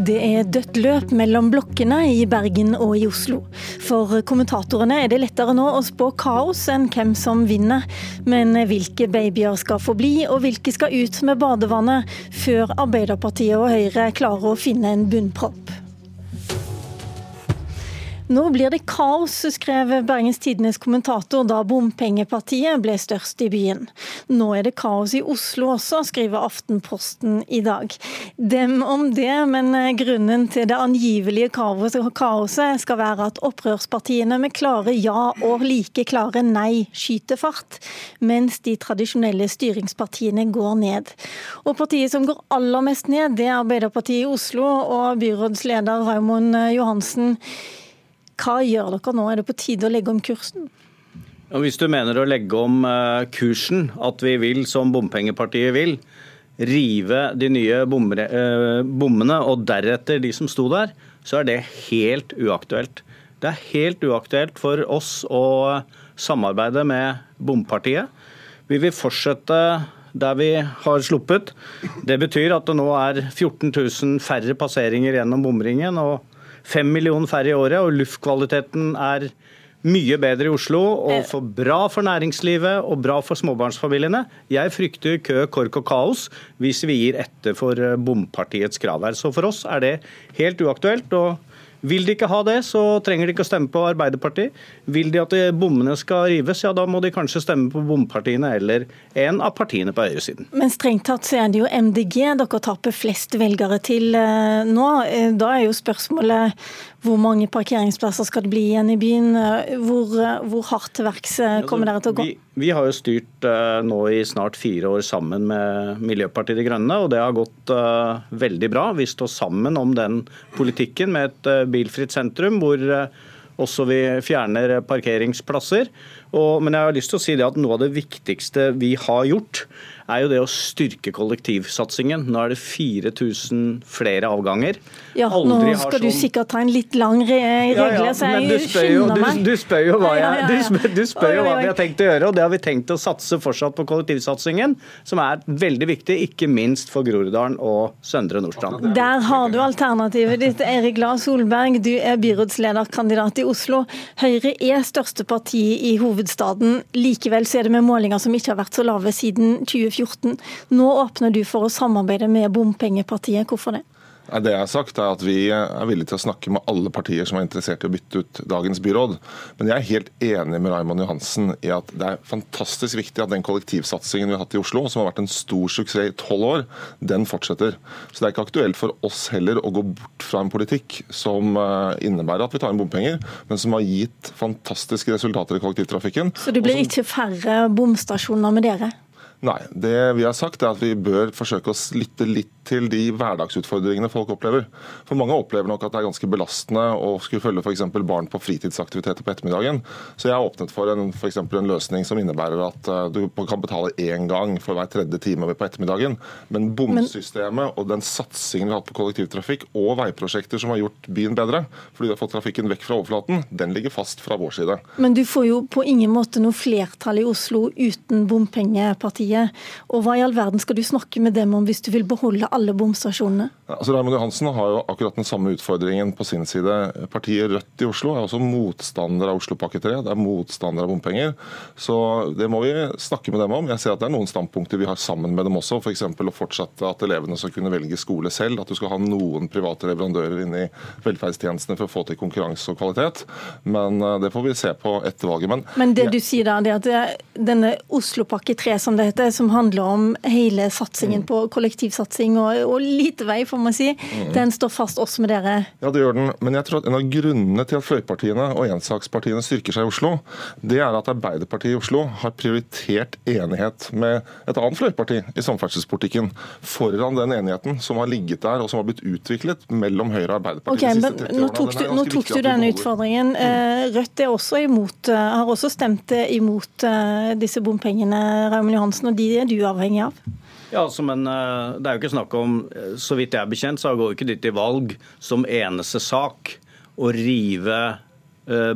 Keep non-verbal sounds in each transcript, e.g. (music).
Det er dødt løp mellom blokkene i Bergen og i Oslo. For kommentatorene er det lettere nå å spå kaos enn hvem som vinner. Men hvilke babyer skal få bli, og hvilke skal ut med badevannet, før Arbeiderpartiet og Høyre klarer å finne en bunnpropp? Nå blir det kaos, skrev Bergens Tidenes kommentator da bompengepartiet ble størst i byen. Nå er det kaos i Oslo også, skriver Aftenposten i dag. Dem om det, men grunnen til det angivelige kaoset skal være at opprørspartiene med klare ja og like klare nei skyter fart, mens de tradisjonelle styringspartiene går ned. Og partiet som går aller mest ned, det er Arbeiderpartiet i Oslo og byrådsleder Raymond Johansen. Hva gjør dere nå, er det på tide å legge om kursen? Hvis du mener å legge om eh, kursen, at vi vil, som bompengepartiet vil, rive de nye eh, bommene og deretter de som sto der, så er det helt uaktuelt. Det er helt uaktuelt for oss å samarbeide med bompartiet. Vi vil fortsette der vi har sluppet. Det betyr at det nå er 14 000 færre passeringer gjennom bomringen. og Fem millioner færre i året, og luftkvaliteten er mye bedre i Oslo og eh. for bra for næringslivet og bra for småbarnsfamiliene. Jeg frykter kø, kork og kaos hvis vi gir etter for eh, bompartiets krav her. Så for oss er det helt uaktuelt. og vil de ikke ha det, så trenger de ikke å stemme på Arbeiderpartiet. Vil de at bommene skal rives, ja da må de kanskje stemme på bompartiene eller en av partiene på høyresiden. Men strengt tatt så er det jo MDG dere taper flest velgere til eh, nå. Da er jo spørsmålet hvor mange parkeringsplasser skal det bli igjen i byen? Hvor, hvor hardt til verks eh, kommer dere til å gå? Vi, vi, har jo styrt nå i snart fire år sammen med Miljøpartiet De Grønne, og det har gått veldig bra. Vi står sammen om den politikken med et bilfritt sentrum, hvor også vi fjerner parkeringsplasser. Og, men jeg har lyst til å si det at noe av det viktigste vi har gjort, er jo det å styrke kollektivsatsingen. Nå er det 4000 flere avganger. Ja, Aldri nå skal sånn... du sikkert ta en litt lang regle, ja, ja, så jeg du spør jo, du, du spør jo hva, jeg, du spør, du spør jo hva vi har tenkt å gjøre, og det har vi tenkt å satse fortsatt på kollektivsatsingen, som er veldig viktig, ikke minst for Groruddalen og Søndre Nordstrand. Der har du alternativet ditt. Erik Lahr Solberg, du er byrådslederkandidat i Oslo. Høyre er største parti i hovedstaden. Likevel så er det med målinger som ikke har vært så lave siden 2014. 2014. Nå åpner du for å samarbeide med bompengepartiet. Hvorfor det? Det jeg har sagt er at Vi er villige til å snakke med alle partier som er interessert i å bytte ut dagens byråd. Men jeg er helt enig med Raymond Johansen i at det er fantastisk viktig at den kollektivsatsingen vi har hatt i Oslo, som har vært en stor suksess i tolv år, den fortsetter. Så Det er ikke aktuelt for oss heller å gå bort fra en politikk som eh, innebærer at vi tar inn bompenger, men som har gitt fantastiske resultater i kollektivtrafikken. Så det blir ikke færre bomstasjoner med dere? Nei. Det vi har sagt er at vi bør forsøke å lytte litt til de hverdagsutfordringene folk opplever. For Mange opplever nok at det er ganske belastende å skulle følge f.eks. barn på fritidsaktiviteter på ettermiddagen. Så jeg har åpnet for en, for en løsning som innebærer at uh, du kan betale én gang for hver tredje time på ettermiddagen. Men bomsystemet og den satsingen vi har hatt på kollektivtrafikk og veiprosjekter som har gjort byen bedre, fordi vi har fått trafikken vekk fra overflaten, den ligger fast fra vår side. Men du får jo på ingen måte noe flertall i Oslo uten bompengepartiet. Og hva i all verden skal du snakke med dem om hvis du vil beholde alle bomstasjonene? Altså, Raymond Johansen har jo akkurat den samme utfordringen på sin side. Partiet Rødt i Oslo er også motstander av Oslopakke 3. Det er motstander av bompenger. Så det må vi snakke med dem om. Jeg ser at det er noen standpunkter vi har sammen med dem også. F.eks. For å fortsette at elevene skal kunne velge skole selv. At du skal ha noen private leverandører inne i velferdstjenestene for å få til konkurranse og kvalitet. Men eh, det får vi se på etter valget. Men, Men det du sier da, det at denne Oslopakke 3, som det heter, som handler om hele satsingen mm. på kollektivsatsing og og, lite vei, får man si. Mm. Den står fast også med dere? Ja, det gjør den. Men jeg tror at en av grunnene til at fløypartiene og ensakspartiene styrker seg i Oslo, det er at Arbeiderpartiet i Oslo har prioritert enighet med et annet fløyparti i samferdselspolitikken foran den enigheten som har ligget der og som har blitt utviklet mellom Høyre og Arbeiderpartiet okay, de siste 30 årene. Nå tok du, nå tok du denne utfordringen. Mm. Rødt er også imot, eh, har også stemt imot eh, disse bompengene, Raymond Johansen, og de er du avhengig av? Ja, altså, men eh, Det er jo ikke snakk om eh, Så vidt jeg er bekjent, så går ikke de til valg som eneste sak å rive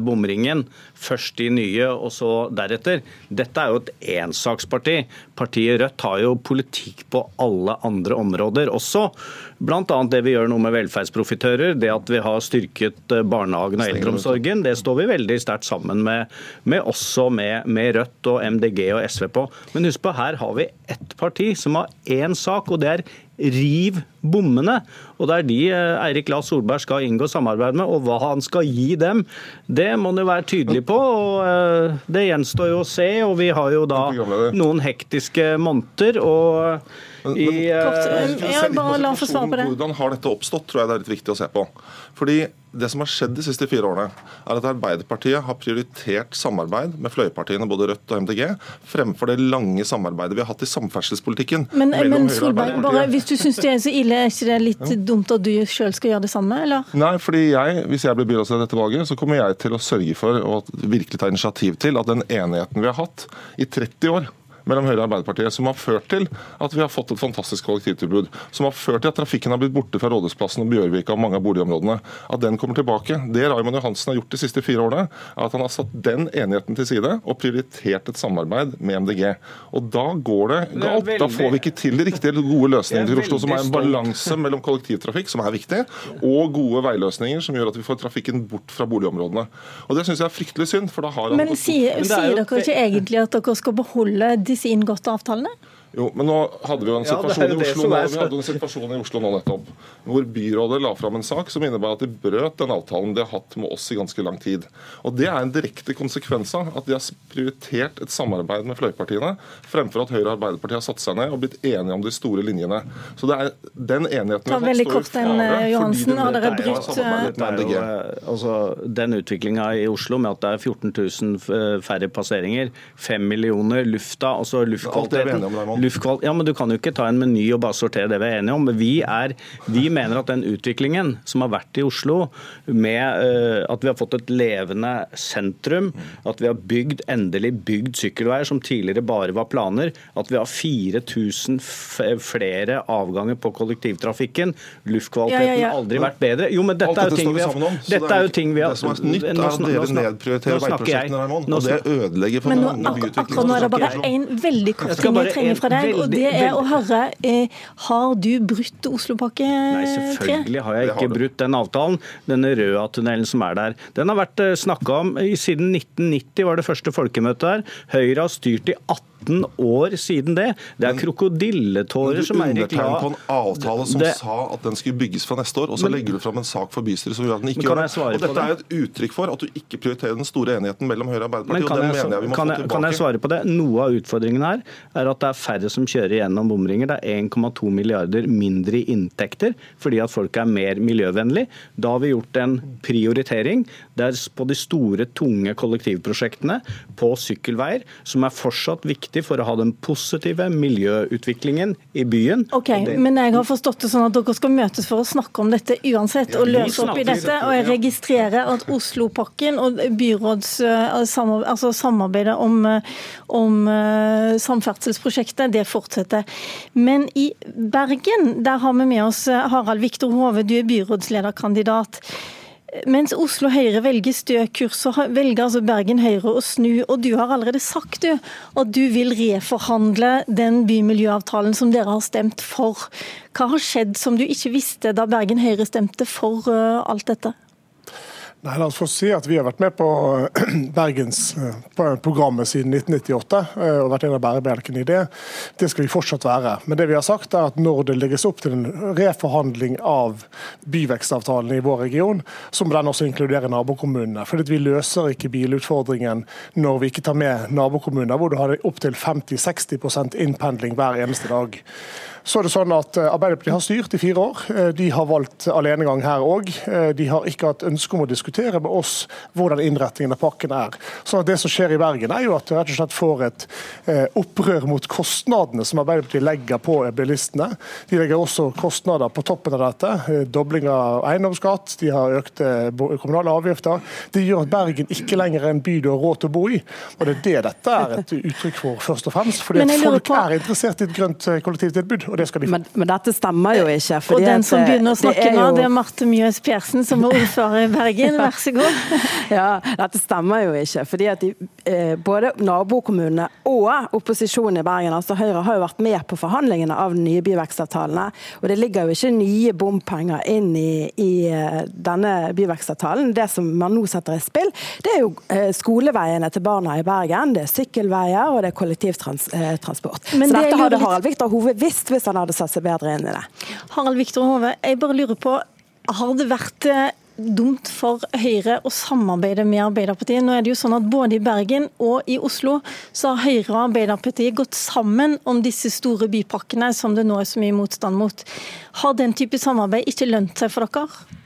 bomringen. Først de nye, og så deretter. Dette er jo et ensaksparti. Partiet Rødt har jo politikk på alle andre områder også. Bl.a. det vi gjør nå med velferdsprofitører, det at vi har styrket barnehagen og eldreomsorgen. Det står vi veldig sterkt sammen med, med også med, med, Rødt og MDG og SV på. Men husk på, her har vi ett parti som har én sak, og det er riv bommene. Og Det er de eh, Eirik La Solberg skal inngå samarbeid med, og hva han skal gi dem, det må han jo være tydelig på. og eh, Det gjenstår jo å se. og Vi har jo da noen hektiske måneder. og i, ja, bare la få svare på det. Hvordan har dette oppstått, tror jeg det er litt viktig å se på. Fordi det som har skjedd de siste fire årene, er at Arbeiderpartiet har prioritert samarbeid med fløypartiene både Rødt og MDG fremfor det lange samarbeidet vi har hatt i samferdselspolitikken. Men, men Solberg, bare, hvis du syns det er så ille, er ikke det litt ja. dumt at du sjøl skal gjøre det samme, eller? Nei, fordi jeg, hvis jeg blir byrådsleder dette valget, så kommer jeg til å sørge for og virkelig ta initiativ til at den enigheten vi har hatt i 30 år mellom Høyre og Arbeiderpartiet, som har ført til at vi har fått et fantastisk kollektivtilbud. Som har ført til at trafikken har blitt borte fra Rådhusplassen og Bjørvika og mange av boligområdene. At den kommer tilbake. Det Raymond Johansen har gjort de siste fire årene, er at han har satt den enigheten til side og prioritert et samarbeid med MDG. Og da går det galt. Da får vi ikke til de riktige gode løsningene til Oslo, som er en balanse mellom kollektivtrafikk, som er viktig, og gode veiløsninger som gjør at vi får trafikken bort fra boligområdene. Og Det syns jeg er fryktelig synd. for da har han... Men sier, sier dere ikke egentlig at dere skal beholde de disse inngåtte avtalene? Jo, men nå hadde vi jo en situasjon, ja, i, Oslo, nå, vi hadde en situasjon i Oslo nå nettopp, hvor byrådet la fram en sak som innebar at de brøt den avtalen de har hatt med oss i ganske lang tid. Og Det er en direkte konsekvens av at de har prioritert et samarbeid med fløypartiene, fremfor at Høyre og Arbeiderpartiet har satt seg ned og blitt enige om de store linjene. Så det er den enigheten Ta veldig kort den, fare Johansen, har dere brutt jo, eh, altså, Den utviklinga i Oslo med at det er 14 000 færre passeringer, 5 millioner, lufta, altså luftkvaliteten luftkval... Ja, men Du kan jo ikke ta en meny og bare sortere det vi er enige om. Vi, er, vi mener at den utviklingen som har vært i Oslo, med uh, at vi har fått et levende sentrum, at vi har bygd, endelig bygd sykkelveier som tidligere bare var planer, at vi har 4000 flere avganger på kollektivtrafikken, luftkvaliteten har ja, ja, ja. aldri vært bedre. Jo, men dette er jo ting vi har Dette er jo ting vi har Det som er nytt, er at dere nedprioriterer veiprosjektene, Raymond, og det ødelegger for men nå, Akkurat nå er det bare én veldig kort ting jeg trenger fra deg deg, og det er å høre eh, Har du brutt Oslopakke 3? Nei, selvfølgelig har jeg ikke brutt den avtalen. Denne Røa-tunnelen som er der. Den har vært eh, snakka om siden 1990, var det første folkemøtet der. Høyre har styrt i 18 15 år siden det. Det er krokodilletårer som Eirik La Du undertegnet på en avtale som det, sa at den skulle bygges fra neste år, og så men, legger du fram en sak for bystyret som gjør at den ikke gjør det. Og Dette er et uttrykk for at du ikke prioriterer den store enigheten mellom Høyre og Arbeiderpartiet, og den jeg, mener jeg vi må få tilbake. Kan jeg svare på det? Noe av utfordringen her er at det er færre som kjører gjennom bomringer. Det er 1,2 milliarder mindre i inntekter fordi at folk er mer miljøvennlig. Da har vi gjort en prioritering der på de store, tunge kollektivprosjektene på sykkelveier, som er fortsatt viktige viktig for å ha den positive miljøutviklingen i byen. Ok, det... Men jeg har forstått det sånn at dere skal møtes for å snakke om dette uansett, og løse opp i dette. Og jeg registrerer at Oslopakken og byråds eh, altså samarbeidet om, eh, om eh, samferdselsprosjektet, det fortsetter. Men i Bergen, der har vi med oss Harald Viktor Hove, du er byrådslederkandidat. Mens Oslo Høyre velger stø kurs, så velger altså Bergen Høyre å snu. Og du har allerede sagt du, at du vil reforhandle den bymiljøavtalen som dere har stemt for. Hva har skjedd som du ikke visste da Bergen Høyre stemte for uh, alt dette? Nei, la oss få si at Vi har vært med på (clears throat) Bergensprogrammet siden 1998 eh, og vært en av bærebjelkene i det. Det skal vi fortsatt være. Men det vi har sagt er at når det legges opp til en reforhandling av byvekstavtalen i vår region, så må den også inkludere nabokommunene. For Vi løser ikke bilutfordringen når vi ikke tar med nabokommuner hvor du har opptil 50-60 innpendling hver eneste dag. Så er det sånn at eh, Arbeiderpartiet har styrt i fire år. Eh, de har valgt alenegang her òg. Eh, de har ikke hatt ønske om å diskutere med oss hvordan innretningen av pakken er. Så det som skjer i Bergen er jo at du rett og slett får et opprør mot kostnadene som Arbeiderpartiet legger på bilistene. De legger også kostnader på toppen av dette. Dobling av eiendomsskatt, de har økte kommunale avgifter. Det gjør at Bergen ikke lenger er en by du har råd til å bo i. Og det er det dette er et uttrykk for, først og fremst. Fordi folk på... er interessert i et grønt kollektivtilbud og det skal de få. Men, men dette stemmer jo ikke. og den som begynner å snakke nå, det er Marte Mjøs Persen, som er ordfører i Bergen. Vær så god. (laughs) ja, Dette stemmer jo ikke. fordi at de, eh, Både nabokommunene og opposisjonen i Bergen, altså Høyre, har jo vært med på forhandlingene av de nye byvekstavtalene. Og det ligger jo ikke nye bompenger inn i, i eh, denne byvekstavtalen. Det som man nå setter i spill, det er jo eh, skoleveiene til barna i Bergen. Det er sykkelveier og det er kollektivtransport. Men Så dette hadde Harald Viktor Hove visst hvis han hadde satt seg bedre inn i det. Harald Viktor Hove, jeg bare lurer på, har det vært eh, dumt for Høyre å samarbeide med Arbeiderpartiet. Nå er det jo sånn at Både i Bergen og i Oslo så har Høyre og Arbeiderpartiet gått sammen om disse store bypakkene som det nå er så mye motstand mot. Har den type samarbeid ikke lønt seg for dere?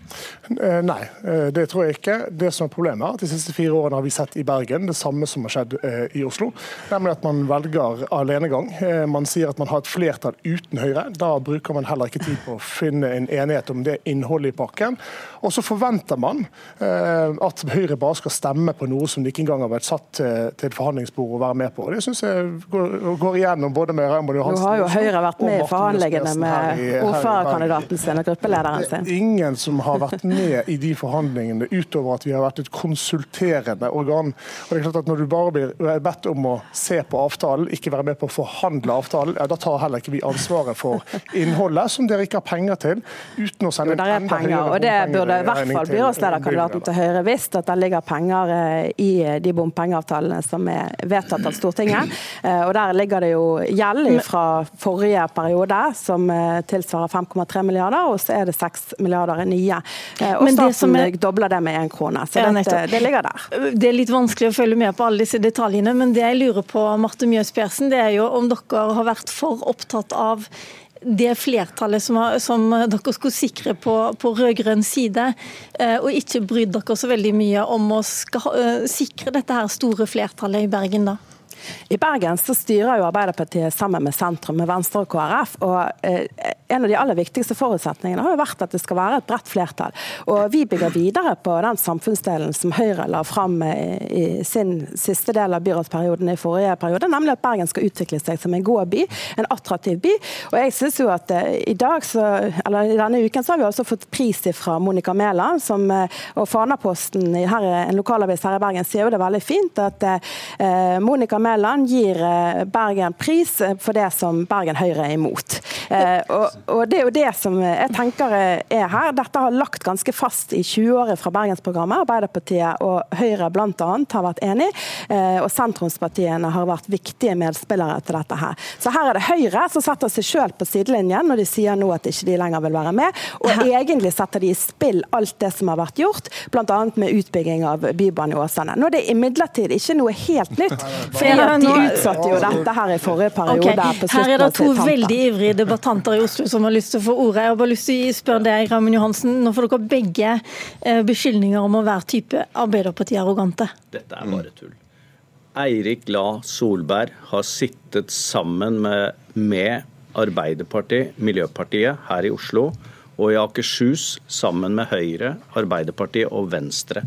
Eh, nei, eh, det tror jeg ikke. Det som er problemet er at De siste fire årene har vi sett i Bergen det samme som har skjedd eh, i Oslo. Nemlig at man velger alenegang. Man sier at man har et flertall uten Høyre. Da bruker man heller ikke tid på å finne en enighet om det innholdet i pakken. Og så forventer man at Høyre bare skal stemme på noe som de ikke engang har vært satt til forhandlingsbord og være med på. Det syns jeg går, går, igjennom både med Raymond Johansen Nå har jo Høyre vært med i forhandlingene med ordførerkandidaten sin og gruppelederen sin. Ingen som har vært med i de forhandlingene, utover at vi har vært et konsulterende organ. Og det er klart at Når du bare blir bedt om å se på avtalen, ikke være med på å forhandle avtalen, ja, da tar heller ikke vi ansvaret for innholdet, som dere ikke har penger til, uten å sende jo, enda penger, høyere og Det burde i hvert fall byrådslederkandidaten til Høyre visst, at det ligger penger eh, i de bompengeavtalene som er vedtatt av Stortinget. (clears throat) Eh, og Der ligger det jo gjeld fra forrige periode som eh, tilsvarer 5,3 milliarder, og så er det 6 milliarder i nye. Eh, og Men staten er, dobler det med én krone. Så ja, dette, det ligger der. Det er litt vanskelig å følge med på alle disse detaljene, men det jeg lurer på, Marte Mjøs Persen, det er jo om dere har vært for opptatt av det flertallet som, har, som, dere skulle sikre på, på rød-grønn side, eh, og ikke brydd dere så veldig mye om å skal, uh, sikre dette her store flertallet i Bergen, da? I Bergen så styrer jo Arbeiderpartiet sammen med sentrum, med Venstre og KrF. og eh, En av de aller viktigste forutsetningene har jo vært at det skal være et bredt flertall. Og Vi bygger videre på den samfunnsdelen som Høyre la fram i sin siste del av byrådsperioden i forrige periode, nemlig at Bergen skal utvikle seg som en god by, en attraktiv by. Og jeg synes jo at eh, i dag, så, eller i denne uken så har vi også fått pris fra Monica Mæland, som, eh, og Fanaposten her, en lokalavis her i Bergen sier jo det veldig fint at eh, Monica Mæland Mæland gir eh, Bergen pris eh, for det som Bergen Høyre er imot. Eh, og, og Det er jo det som jeg tenker er her. Dette har lagt ganske fast i 20-året fra Bergensprogrammet. Arbeiderpartiet og Høyre bl.a. har vært enig, og sentrumspartiene har vært viktige medspillere til dette. her. Så her er det Høyre som setter seg selv på sidelinjen når de sier nå at ikke de lenger vil være med. Og egentlig setter de i spill alt det som har vært gjort, bl.a. med utbygging av Bybanen i Åsane. Nå er det imidlertid ikke noe helt nytt. for de utsatte jo dette her i forrige periode. Okay. Her er det to veldig ivrige debattanter i Oslo som har lyst til å få ordet. Jeg har bare lyst til å spørre deg, Raymond Johansen. Nå får dere begge eh, beskyldninger om å være type Arbeiderparti-arrogante. Dette er bare tull. Eirik La Solberg har sittet sammen med, med Arbeiderpartiet, Miljøpartiet, her i Oslo og i Akershus sammen med Høyre, Arbeiderpartiet og Venstre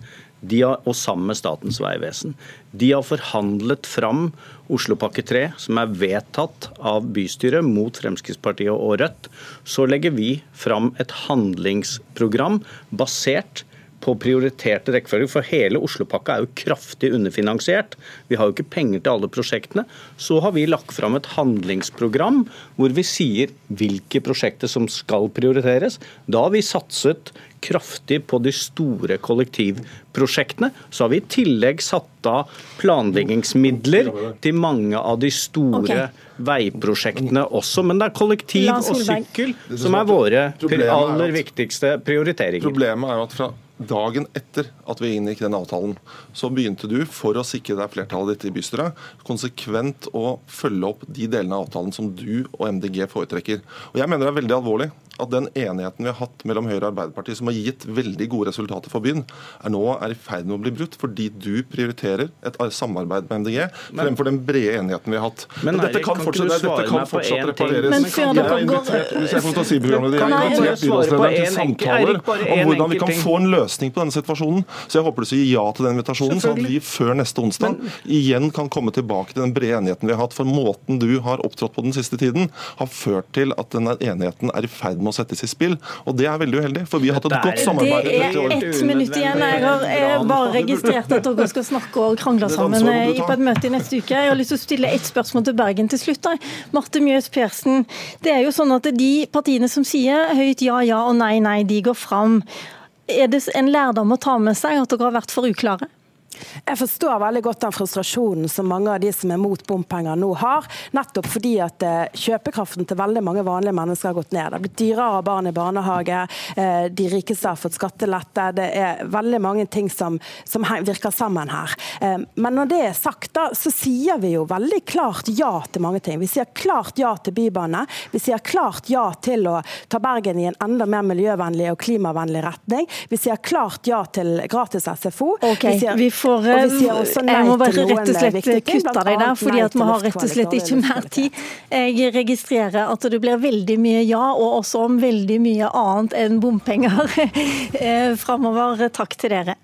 har, og sammen med Statens vegvesen. De har forhandlet fram Oslopakke 3, som er vedtatt av bystyret mot Fremskrittspartiet og Rødt. Så legger vi fram et handlingsprogram basert på prioriterte rekkefølger. For hele Oslopakka er jo kraftig underfinansiert. Vi har jo ikke penger til alle prosjektene. Så har vi lagt fram et handlingsprogram hvor vi sier hvilke prosjekter som skal prioriteres. Da har vi satset kraftig på de store kollektivprosjektene. Så har vi i tillegg satt av planleggingsmidler til mange av de store okay. veiprosjektene også. Men det er kollektiv og sykkel som er våre aller viktigste prioriteringer. Problemet er jo at fra dagen etter at vi inngikk den avtalen, så begynte du, for å sikre deg flertallet ditt i bystyret, konsekvent å følge opp de delene av avtalen som du og MDG foretrekker. Og Jeg mener det er veldig alvorlig at den enigheten vi har hatt mellom Høyre og Arbeiderpartiet, som har gitt veldig gode resultater for byen, er nå er i ferd med å bli brutt fordi du prioriterer et samarbeid med MDG fremfor den brede enigheten vi har hatt. Men, men dette kan fortsatt, dette kan fortsatt repareres. Men før dere går... Hvis jeg får ta si programmet, jeg har invitert byrådslederen til samtaler om hvordan vi kan få en løsning på denne situasjonen. Så jeg håper du sier ja til den invitasjonen, så at vi før neste onsdag igjen kan komme tilbake til den brede enigheten vi har hatt. For måten du har opptrådt på den siste tiden, har ført til at denne enigheten er i ferd med må settes i spill. Og det er veldig uheldig, for vi har hatt et godt samarbeid. Det er ett minutt igjen. Jeg har bare registrert at dere skal snakke og krangle sammen på et møte i neste uke. Jeg har lyst til å stille ett spørsmål til Bergen til slutt. Marte Mjøs Persen, det er jo sånn at de partiene som sier høyt ja, ja og nei, nei, de går fram. Er det en lærdom å ta med seg at dere har vært for uklare? Jeg forstår veldig godt den frustrasjonen som mange av de som er mot bompenger nå har. Nettopp fordi at eh, kjøpekraften til veldig mange vanlige mennesker har gått ned. Det har blitt dyrere å ha barn i barnehage, eh, de rikeste har fått skattelette. Det er veldig mange ting som, som virker sammen her. Eh, men når det er sagt, da, så sier vi jo veldig klart ja til mange ting. Vi sier klart ja til bybane. Vi sier klart ja til å ta Bergen i en enda mer miljøvennlig og klimavennlig retning. Vi sier klart ja til gratis SFO. Okay, vi, sier, vi får for Jeg må bare rett og slett kutte deg der, fordi at vi har rett og slett ikke mer tid. Jeg registrerer at det blir veldig mye ja, og også om veldig mye annet enn bompenger (laughs) eh, framover. Takk til dere.